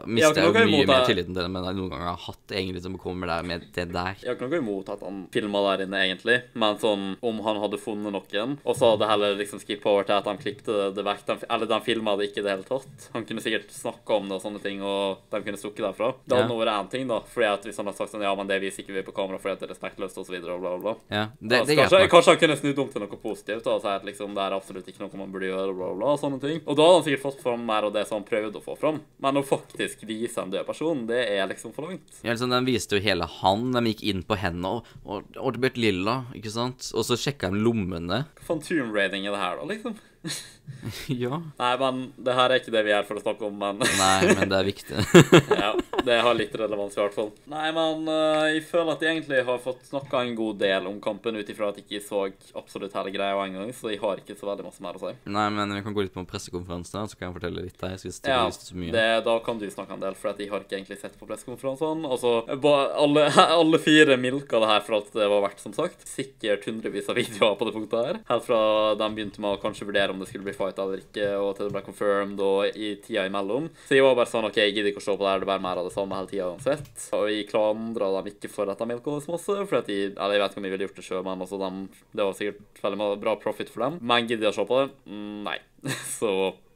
mister jeg jo mye mer tilliten til det men jeg noen ganger har hatt, egentlig, som kommer der med det der. Jeg har ikke noe imot at han filma der inne, egentlig, men sånn om han hadde funnet noen, og så hadde heller liksom skippa over til at han klippte det vekk, de- eller de filma det ikke i det hele tatt. Han kunne sikkert snakka om det og sånne ting, og de kunne stukket derfra. Det hadde Ja. vært én ting, da, fordi at hvis han hadde sagt sånn ja, men det viser ikke vi på kamera fordi at det er respektløst, og så videre, og bla, bla, bla. Ja, det, det kanskje, kanskje han kunne snudd om til noe positivt og si at liksom, det er absolutt ikke noe man burde gjøre, bla, bla, bla, og sånne ting. Og da hadde han sikkert fått fram mer av det som han prøvde å få fram. Men å faktisk vise en død person, det er liksom for langt. Ja, liksom, De viste jo hele han. De gikk inn på hendene og, og, og det ble et lilla, ikke sant? Og så sjekka de lommene. Hva faen tomb raiding er det her, da, liksom? ja. Nei, men det her er ikke det vi er for å snakke om, men Nei, men det er viktig. ja, det har litt relevans i hvert fall. Nei, men uh, jeg føler at jeg egentlig har fått snakka en god del om kampen ut ifra at jeg ikke så absolutt hele greia engang, så jeg har ikke så veldig masse mer å si. Nei, men vi kan gå litt på pressekonferansen, så kan jeg fortelle litt der. Hvis det Ja, så mye. det, da kan du snakke en del, for at jeg har ikke egentlig sett på pressekonferansene. Altså, alle, alle fire milka det her for at det var verdt, som sagt. Sikkert hundrevis av videoer på det punktet her. Helt fra de begynte med å kanskje vurdere om det skulle bli fight eller ikke, og til det ble confirmed, og i tida imellom. Så jeg var bare sånn OK, jeg gidder ikke å se på det her, det er bare mer av det samme hele tida uansett. Og jeg klandra dem ikke for at de milka det så masse, for at de Eller jeg vet ikke om de ville gjort det sjøl, men altså, dem- det var sikkert veldig bra profit for dem. Men gidder jeg å se på det? Mm, nei. Så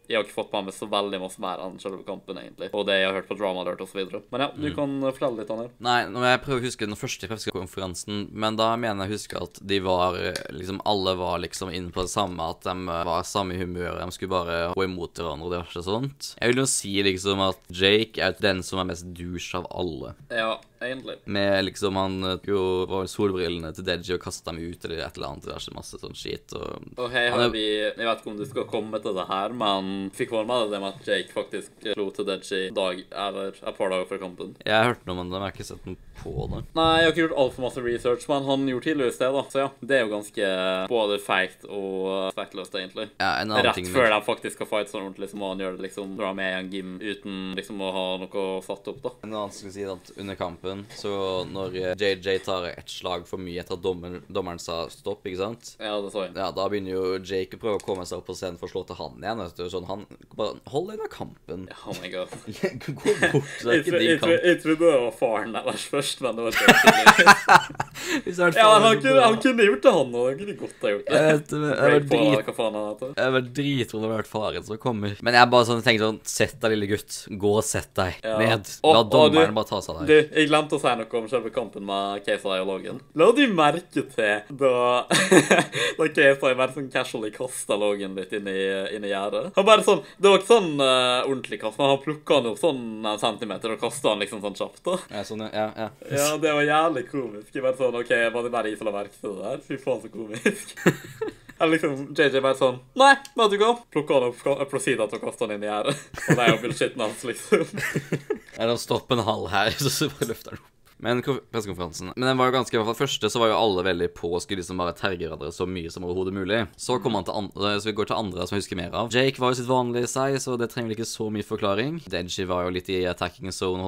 jeg har ikke fått med meg så veldig masse mer enn selve kampen, egentlig. Og det jeg har hørt på Drama Alert osv. Men ja, du kan uh, fortelle litt, Daniel. Nei, nå må jeg prøve å huske den første pressekonferansen, men da mener jeg å huske at de var eh, liksom Alle var liksom inne på det samme, at de eh, var samme humør. De skulle bare gå imot hverandre og diverse sånt. Jeg vil jo si liksom at Jake er den som er mest douche av alle. Ja, egentlig. Med liksom Han eh, jo var solbrillene til Deji og kasta dem ut eller et eller annet. Diverse masse sånn skit. Og Og hei, Han har er- vi Jeg vet ikke om du skal komme til det her, men fikk vel med det med at Jake faktisk slo til Deji dag eller et par dager før kampen? jeg har hørt noe om det, men jeg har ikke sett noe på det. Nei, jeg har ikke gjort altfor masse research, men han gjorde tidligere det, da. Så ja, det er jo ganske både feigt og spektløst, egentlig. Ja, en annen Rett ting før de faktisk skal fight sånn ordentlig, så må han gjøre det liksom er med i en gym uten liksom å ha noe satt opp, da. En annen skulle si at under kampen, så når eh, JJ tar et slag for mye etter at dommer, dommeren sa stopp, ikke sant? Ja, det så jeg. Ja, da begynner jo Jake å prøve å komme seg opp på scenen for å slå til han igjen. Vet du. Sånn, han bare Hold deg unna kampen. Oh my god. Gå bort, så er ikke din kamp. jeg trodde det var faren deres først, men det var Jake. Hvis det Ja, han kunne, han kunne gjort det, han. Han kunne godt ha gjort det. Jeg vet jeg var jeg vet drit... hva. Jeg var drittrodd det har vært faren som kommer. Men jeg bare sånn tenkte sånn Sett deg, lille gutt. Gå og sett deg Ja. ned. La og dommeren du- bare ta seg av Du, jeg glemte å si noe om selve kampen med Keiserdialogen. La du merke til da Da Keiser bare sånn casually kasta Logan litt inn i, inn i gjerdet? Han bare sånn Det var ikke sånn uh, ordentlig kast, men han plukka han opp sånn en centimeter og kasta han liksom sånn kjapt. da Ja, sånn, ja, ja. Ja, det var jævlig komisk. Jeg bare sånn OK, var det bare jeg som la merke til det der? Fy faen, så komisk. Eller liksom JJ bare sånn Nei, vet du hva? Plukker han opp Procida til å kaste han inn i gjerdet. Og det er jo bullshitten hans, liksom. Eller stopp en halv her, så så bare løfter han opp. Men ko- pressekonferansen Men den var jo ganske, i hvert fall første så var jo alle veldig på å skulle liksom bare terge hverandre så mye som overhodet mulig. Så kom han til andre, så vi går til andre som jeg husker mer av. Jake var jo sitt vanlige seg, så det trenger vel ikke så mye forklaring. Deji var jo litt i attacking zone,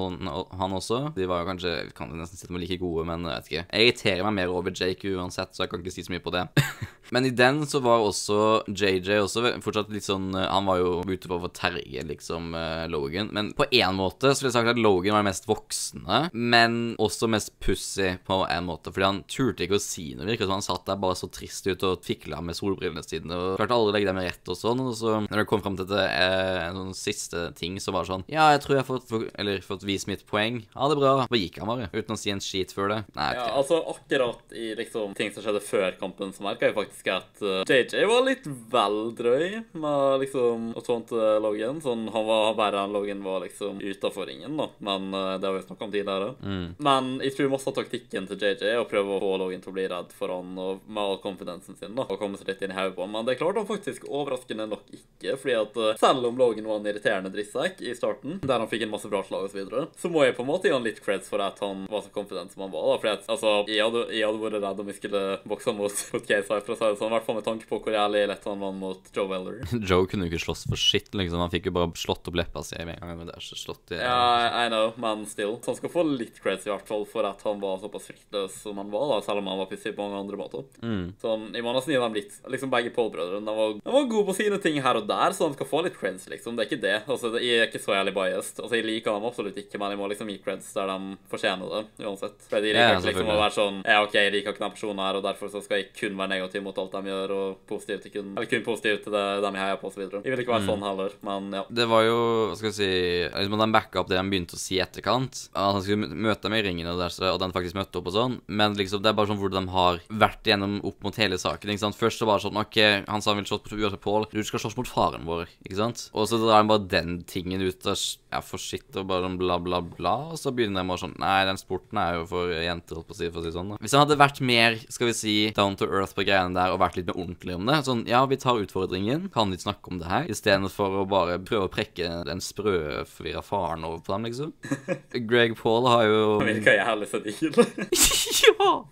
han også. De var jo kanskje Kan nesten si de var like gode, men jeg vet ikke. Jeg irriterer meg mer over Jake uansett, så jeg kan ikke si så mye på det. Men i den så var også JJ også fortsatt litt sånn eh, Han var jo ute på å terge, liksom, eh, Logan. Men på én måte så ville jeg sagt at Logan var den mest voksne, men også mest pussy på en måte. Fordi han turte ikke å si noe. virka som han satt der bare så trist ut og fikla med solbrillene sine. Og klarte aldri å legge dem i rett og sånn. Og så når det kom fram til det, eh, sånn siste ting, så var det sånn Ja, jeg tror jeg har fått, eller, fått vist mitt poeng. Ha det bra. Bare gikk han bare. Uten å si en skit før det. Nei, Ja, altså akkurat i liksom ting som skjedde før kampen, så merka jeg faktisk at uh, JJ var litt vel drøy med liksom å tånte Logan. Sånn, han var verre enn Logan var liksom utafor ringen, da. Men uh, det har vi snakka om tidligere. Men jeg tror masse av taktikken til JJ er å prøve å få Logan til å bli redd for han og med all confidensen sin, da. Og komme seg litt inn i hodet på han. Men det klarte han faktisk overraskende nok ikke. Fordi at uh, selv om Logan var en irriterende drittsekk i starten, der han fikk inn masse bra slag og så videre, så må jeg på en måte gi han litt creds for at han var så confident som han var. da. Fordi at, altså, jeg hadde, jeg hadde vært redd om jeg skulle bokse mot, mot KSI, det sånn. I hvert fall med tanke på hvor jævlig lett han vant mot Joe Weller. Joe kunne jo ikke slåss for shit, liksom. Han fikk jo bare slått opp leppa si med en gang. Men det er ikke slått i Ja, I know, men still. Så han skal få litt creds i hvert fall for at han var såpass fryktløs som han var, da, selv om han var pissig på mange andre måter. Mm. Sånn, I måneden gir de litt Liksom begge Paul-brødrene de var, de var gode på sine ting her og der, så de skal få litt creds, liksom. Det er ikke det. Altså, Jeg er ikke så jævlig biased. Altså, Jeg liker dem absolutt ikke, men jeg må liksom gi creds der de fortjener det, uansett. For jeg Ja, ikke liksom å være sånn Ja, OK, jeg liker ikke den personen her, og derfor så skal jeg kun være negativ mot alt de gjør, og positiv til kun Eller kun positiv til det de jeg heier på, osv. Jeg vil ikke Mm. være sånn heller, men ja. Det var jo, hva skal jeg si liksom, Han backa opp det de begynte å si i etterkant. At han skulle møte dem i ringen, og, der, så- og den faktisk møtte opp og sånn. Men liksom, det er bare sånn hvordan de har vært igjennom opp mot hele saken. ikke sant? Først så var det sånn OK, han sa han ville slåss mot USA Paul. Du skal slåss mot faren vår, ikke sant? Og så drar han bare den tingen ut av ja, for shit og bare sånn bla, bla, bla. Og så begynner de bare sånn Nei, den sporten er jo for jenter, holdt på å si, for å si sånn. da. Hvis han hadde vært mer, skal vi si, down to earth på greiene der, her og vært litt mer ordentlig om det. Sånn, ja, vi tar utfordringen, kan litt snakke om det her, istedenfor å bare prøve å prekke den sprø, forvirra faren over på dem, liksom. Greg Paul har jo Virker jævlig senil. Ja!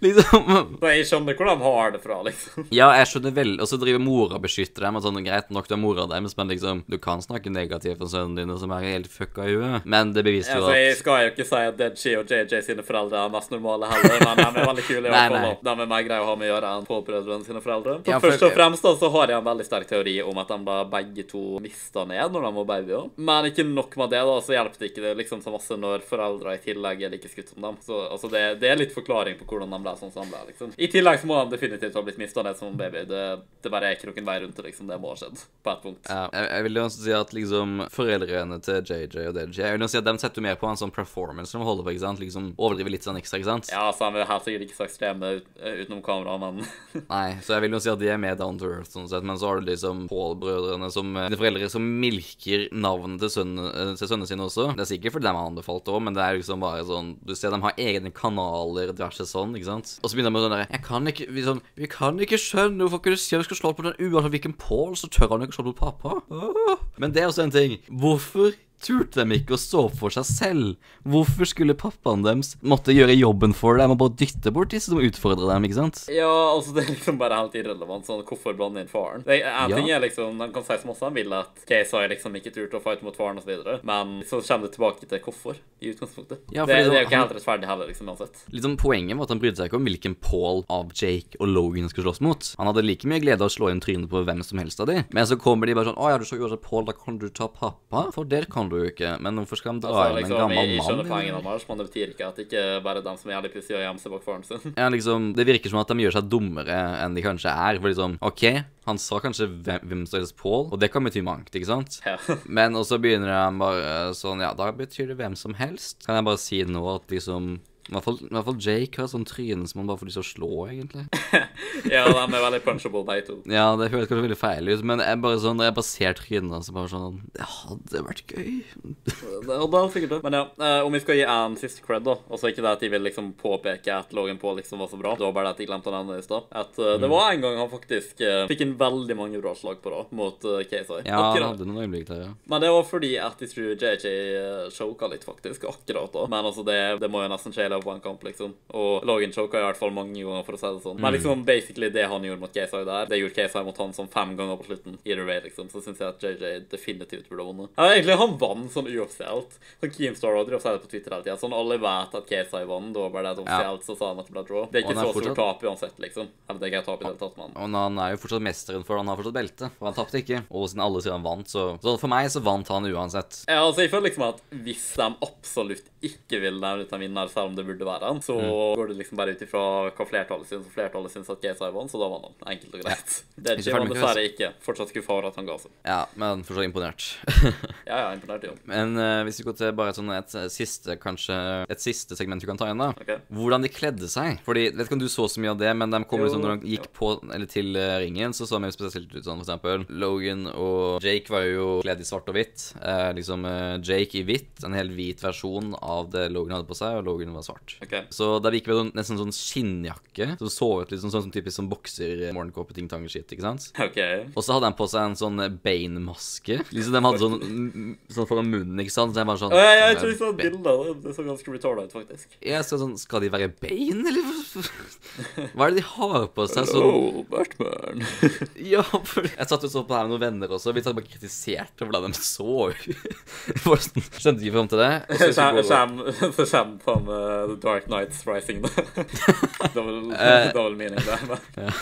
Liksom Så jeg skjønner hvor de har det fra, liksom. Ja, jeg skjønner veldig Og så driver mora og beskytter dem. Og sånn, Greit nok, du er mora deres, men liksom Du kan snakke negativt om sønnen din, som er helt fucka i huet. Men det beviser jo at jeg skal jo ikke si at Deadshee og JJ sine foreldre er mest normale heller, men de er veldig kule. da. De er mer greie å ha med å gjøre enn Paul-brødrene sine foreldre. Så Ja, for- Først og fremst da, så har jeg en veldig sterk teori om at de da begge to mista ned når de var babyer. Men ikke nok med det, da, så hjelper det ikke det liksom så masse når foreldre i tillegg er like skutt som dem. Så altså, det, det er litt forklaring på hvordan de ble sånn som de ble. liksom. I tillegg så må de definitivt ha blitt mista ned som baby. Det, det bare er ikke noen vei rundt det, liksom. Det må ha skjedd på et punkt. ja, jeg, jeg vil jo også si at liksom foreldrene til JJ og DJ Jeg vil jo si at De setter mer på en sånn performance de holder på. ikke sant? Liksom Overdriver litt sånn ekstra, ikke sant? Ja, så han er helt sikkert ikke så ekstreme ut, utenom kamera, men Nei, så jeg vil jo si at de er mer down to earth, sånn sett. Men så har du liksom Paul-brødrene som eh, De foreldre som milker navnet til sønnene, eh, til sønnene sine også. Det er sikkert fordi de har anbefalt det òg, men det er liksom bare sånn Du ser de har egne kanaler, diverse sånn, ikke sant? Og så begynner de med sånn derre Jeg kan ikke vi, sånn, vi kan ikke skjønne hvorfor ikke du sier vi skal slå på den uansett hvilken Paul, så tør han ikke slå på pappa. Men det er også en ting. Hvorfor turte de ikke å stå for seg selv? Hvorfor skulle pappaen deres måtte gjøre jobben for dem og bare dytte bort disse som utfordrer dem, ikke sant? Ja, altså det er liksom bare helt irrelevant. sånn, Hvorfor blande inn faren? Det, en Ja. ting er liksom, De kan si så masse de vil at KSI liksom ikke turte å fighte mot faren osv., men så kommer det tilbake til hvorfor, i utgangspunktet. Ja, det, det, det er jo ikke helt rettferdig heller, liksom, uansett. Liksom Poenget var at han brydde seg ikke om hvilken Paul av Jake og Logan skulle slåss mot. Han hadde like mye glede av å slå inn trynet på hvem som helst av de. Men så kommer de bare sånn Å ja, du så jo også Paul, da kan du ta pappa? For der kan du jo. Men hvorfor skal de dra Altså, liksom, en gammel mann? jeg skjønner poenget det? deres, men det betyr ikke at det ikke bare er dem som er jævlig pussige og gjemmer seg bak faren sin. Ja, liksom, Det virker som at de gjør seg dummere enn de kanskje er. For liksom, OK, han sa kanskje hvem, hvem som helst Paul, og det kan bety mangt, ikke sant? Ja. Men så begynner de bare sånn Ja, da betyr det hvem som helst. Kan jeg bare si nå at liksom i hvert, fall, I hvert fall Jake har sånn tryne som han bare får lyst til å slå, egentlig. ja, de er veldig punchable, de to. Ja, det høres kanskje veldig feil ut, men jeg bare sånn, når jeg bare ser trynene så bare sånn Det hadde vært gøy. Det hadde sikkert det. Men ja, eh, om vi skal gi en siste cred, da. Altså ikke det at de vil liksom påpeke at Logan Paul liksom var så bra. Det var bare det at de glemte å nevne det i stad. At Mm. det var en gang han faktisk uh, fikk inn veldig mange bra slag på da, mot uh, KSI. Ja, han hadde noen øyeblikk der, ja. Men det var fordi at jeg tror JJ uh, choka litt, faktisk. Akkurat da. Men altså, det, det må jo nesten skje løpet av en kamp, liksom. Og Logan choka i hvert fall mange ganger, for å si det sånn. Mm. Men liksom basically det han gjorde mot KSI der, det gjorde KSI mot han sånn fem ganger på slutten. Either way, liksom. Så syns jeg at JJ definitivt burde vunnet. Ja, egentlig, han vant sånn uoffisielt. Sånn Keemstar og det på Twitter hele tida. Sånn alle vet at KSI vant, da bare det offisielt så sa han at det ble draw. Det er ikke er så stort fortsatt- tap uansett, liksom. Eller det er ikke tap i det hele tatt, men Og han er jo fortsatt mesteren, for han har fortsatt belte. For han tapte ikke. Og siden alle sier han vant, så Så for meg så vant han uansett. Ja, altså jeg føler liksom at hvis de absolutt ikke vil nevne ut en vinner, selv om det burde være så Mm. går det liksom bare ut ifra hva flertallet syns, og flertallet syns at GSI vant, så da vant han. Enkelt og greit. Det er med dessverre ikke. Fortsatt skuffa over at han ga seg. Ja, men fortsatt imponert. Ja, ja, imponert, jo. men uh, hvis vi går til bare et sånn et eh, siste, kanskje Et siste segment du kan ta igjen, da. Ok. Hvordan de kledde seg. Fordi, Vet ikke om du så så mye av det, men de kom Jo, liksom, når de gikk på, eller til uh, ringen, så så de spesielt ut sånn, for eksempel. Logan og Jake var jo kledd i svart og hvitt. Uh, liksom Jake i hvitt, en helt hvit versjon av det Logan hadde på seg, og Logan var svart. Ok. Så da gikk vi med nesten sånn skinnjakke, som så ut litt sånn som typisk sånn bokser, morgenkåpe, ting, tang, shit, ikke sant? OK. Og så hadde han på seg en sånn beinmaske. Liksom de hadde sånn, sånn foran munnen, ikke sant? Så jeg bare sånn jeg, jeg tror jeg så et bilde av det. Det så ganske retarded ut, faktisk. Jeg skal, sånn, skal de være bein, eller? Hva er det de har på seg? Sånn, Oh, Batman. ja, for Jeg satt jo så på det her med noen venner også. Vi satt bare kritiserte hvordan de så ut. Sånn, Skjønte ikke fram til det. Og så Så kommer kjem på med The Dark Nights Rising, da. Double, Eh. double meaning der. men-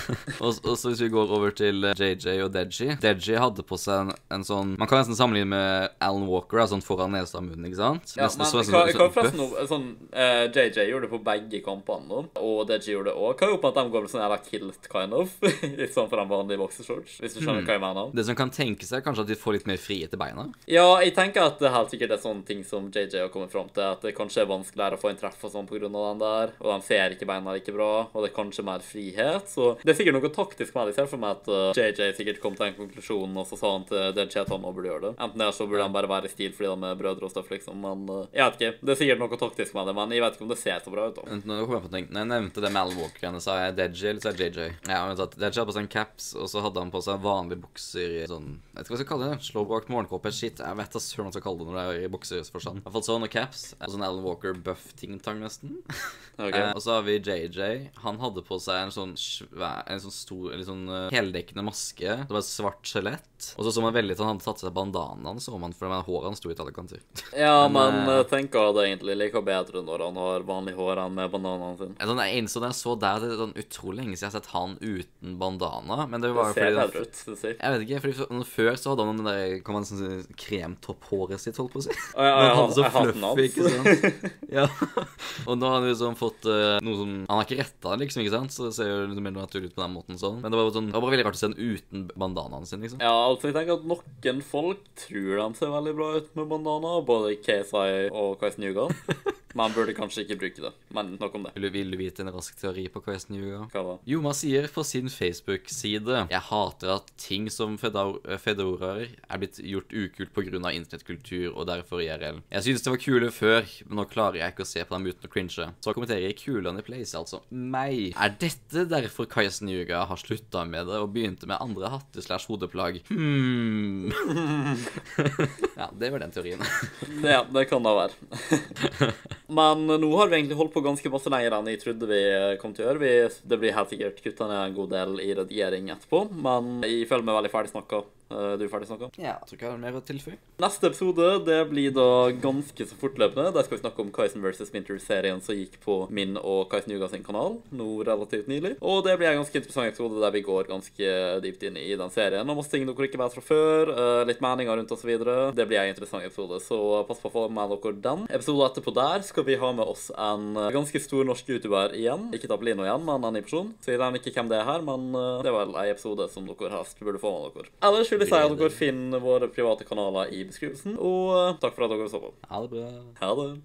Og, og så hvis vi går over til eh, JJ og Deji Deji hadde på seg en, en sånn Man kan nesten sammenligne med Alan Walker, da, sånn foran nesa og munnen, ikke sant? Ja, Nesten men så- hva, sånn- hva sånn forresten sånn, uh, JJ gjorde det på begge kampene, nå, og Deji gjorde det òg. Hva er opp med at de går med sånn jævla kilt, kind of? Litt sånn for de vanlige boksershorts, hvis du skjønner skjønner hva jeg mener. Det som kan tenke seg, er kanskje at de får litt mer frihet i beina. Ja, jeg tenker at det helt sikkert er sånne ting som JJ har kommet fram til, at det kanskje er vanskeligere å få en treff osv. og sånn av den der, og de ser ikke beina like bra, og det er kanskje mer frihet, så det er sikkert noe taktisk med det. Jeg for meg at JJ sikkert kom til en konklusjon, og så sa han til DJ at han burde gjøre det. Enten det, så burde de bare være i stil fordi de er brødre og stuff, liksom, men uh, jeg vet ikke. Det er sikkert noe taktisk med det, men jeg vet ikke om det ser så bra ut, da. Nå kom jeg på ting. Når jeg nevnte det med Alan Walker, sa jeg DJ eller sa JJ? Ja, men at DJ hadde på seg en caps, og så hadde han på seg vanlige bukser i sånn Jeg vet ikke hva jeg skal kalle det. Slåbrakt morgenkåpe. Shit, jeg vet da søren hva jeg skal kalle det når det er i buksersforstand. I hvert fall sånn og caps. Og sånn Alan Walker buff-ting-tang, nesten. Okay. Eh, og så har vi JJ. Han hadde på seg en sånn svær, en sånn stor, eller sånn uh, heldekkende maske. Det var et svart skjelett. Og så så man veldig at han hadde tatt seg bandanaen, så man, for håret hans sto i alle kanter. Ja, men Men, uh, tenker det egentlig liker bedre når han har vanlig hår enn med bandanaen sine. Jeg, sånn, jeg innså da jeg så der, det er sånn utrolig lenge siden jeg har sett han uten bandana. Men det var det ser bedre ut, det jeg. Jeg vet ikke, fordi for- Før så hadde han den der kan man sånn, kremtopphåret sitt, holdt på å si. Oh, ja, Men ja, han hadde så fluffy, ikke sant? Ja. Og nå har han liksom fått uh, noe som Han har ikke retta den liksom, ikke sant? Så det ser jo liksom mer naturlig ut på den måten sånn. Men det var, sånn, det var bare veldig rart å se han uten bandanaen sin, liksom. Ja, altså jeg tenker at noen folk tror de ser veldig bra ut med bandana, både KSI og Kais Newgan. Man burde kanskje ikke bruke det, men nok om det. Vil du, vil du vite en rask teori på KS New? Hva da? Joma sier på sin Facebook-side Jeg hater at ting som fedor fedoraer er blitt gjort ukult pga. internettkultur og derfor IRL. Jeg synes det var kule før, men nå klarer jeg ikke å se på dem uten å cringe. Så kommenterer jeg kulene i place, altså. Meg. Er dette derfor Kaisen Yuga har slutta med det og begynte med andre hatter slash hodeplagg? Hmm. ja, det var den teorien. Ja, det kan da være. Men nå har vi egentlig holdt på ganske masse lenger enn jeg trodde vi kom til å gjøre. Vi, det blir helt sikkert kutta ned en god del i redigering etterpå, men jeg føler meg veldig ferdig snakka. Eh, Du er ferdig snakka? ja, jeg tror ikke jeg har mer å tilføye. Neste episode det blir da ganske så fortløpende. Der skal vi snakke om Kaisen vs. Winter-serien som gikk på min og Kaisen Yuga sin kanal nå relativt nylig. Og det blir en ganske interessant episode der vi går ganske dypt inn i den serien. Og masse ting dere ikke vet fra før. eh, Litt meninger rundt osv. Det blir en interessant episode, så pass på å få med dere den. Episode etterpå der skal vi ha med oss en eh, ganske stor norsk youtuber igjen. Ikke Tabelino igjen, men en ny person. Så jeg regner ikke hvem det er her, men det er vel en episode som dere helst burde få med dere. Ellers vil si at dere finner våre private kanaler i beskrivelsen, og eh, takk for at dere så på. Ha det bra. Ha det.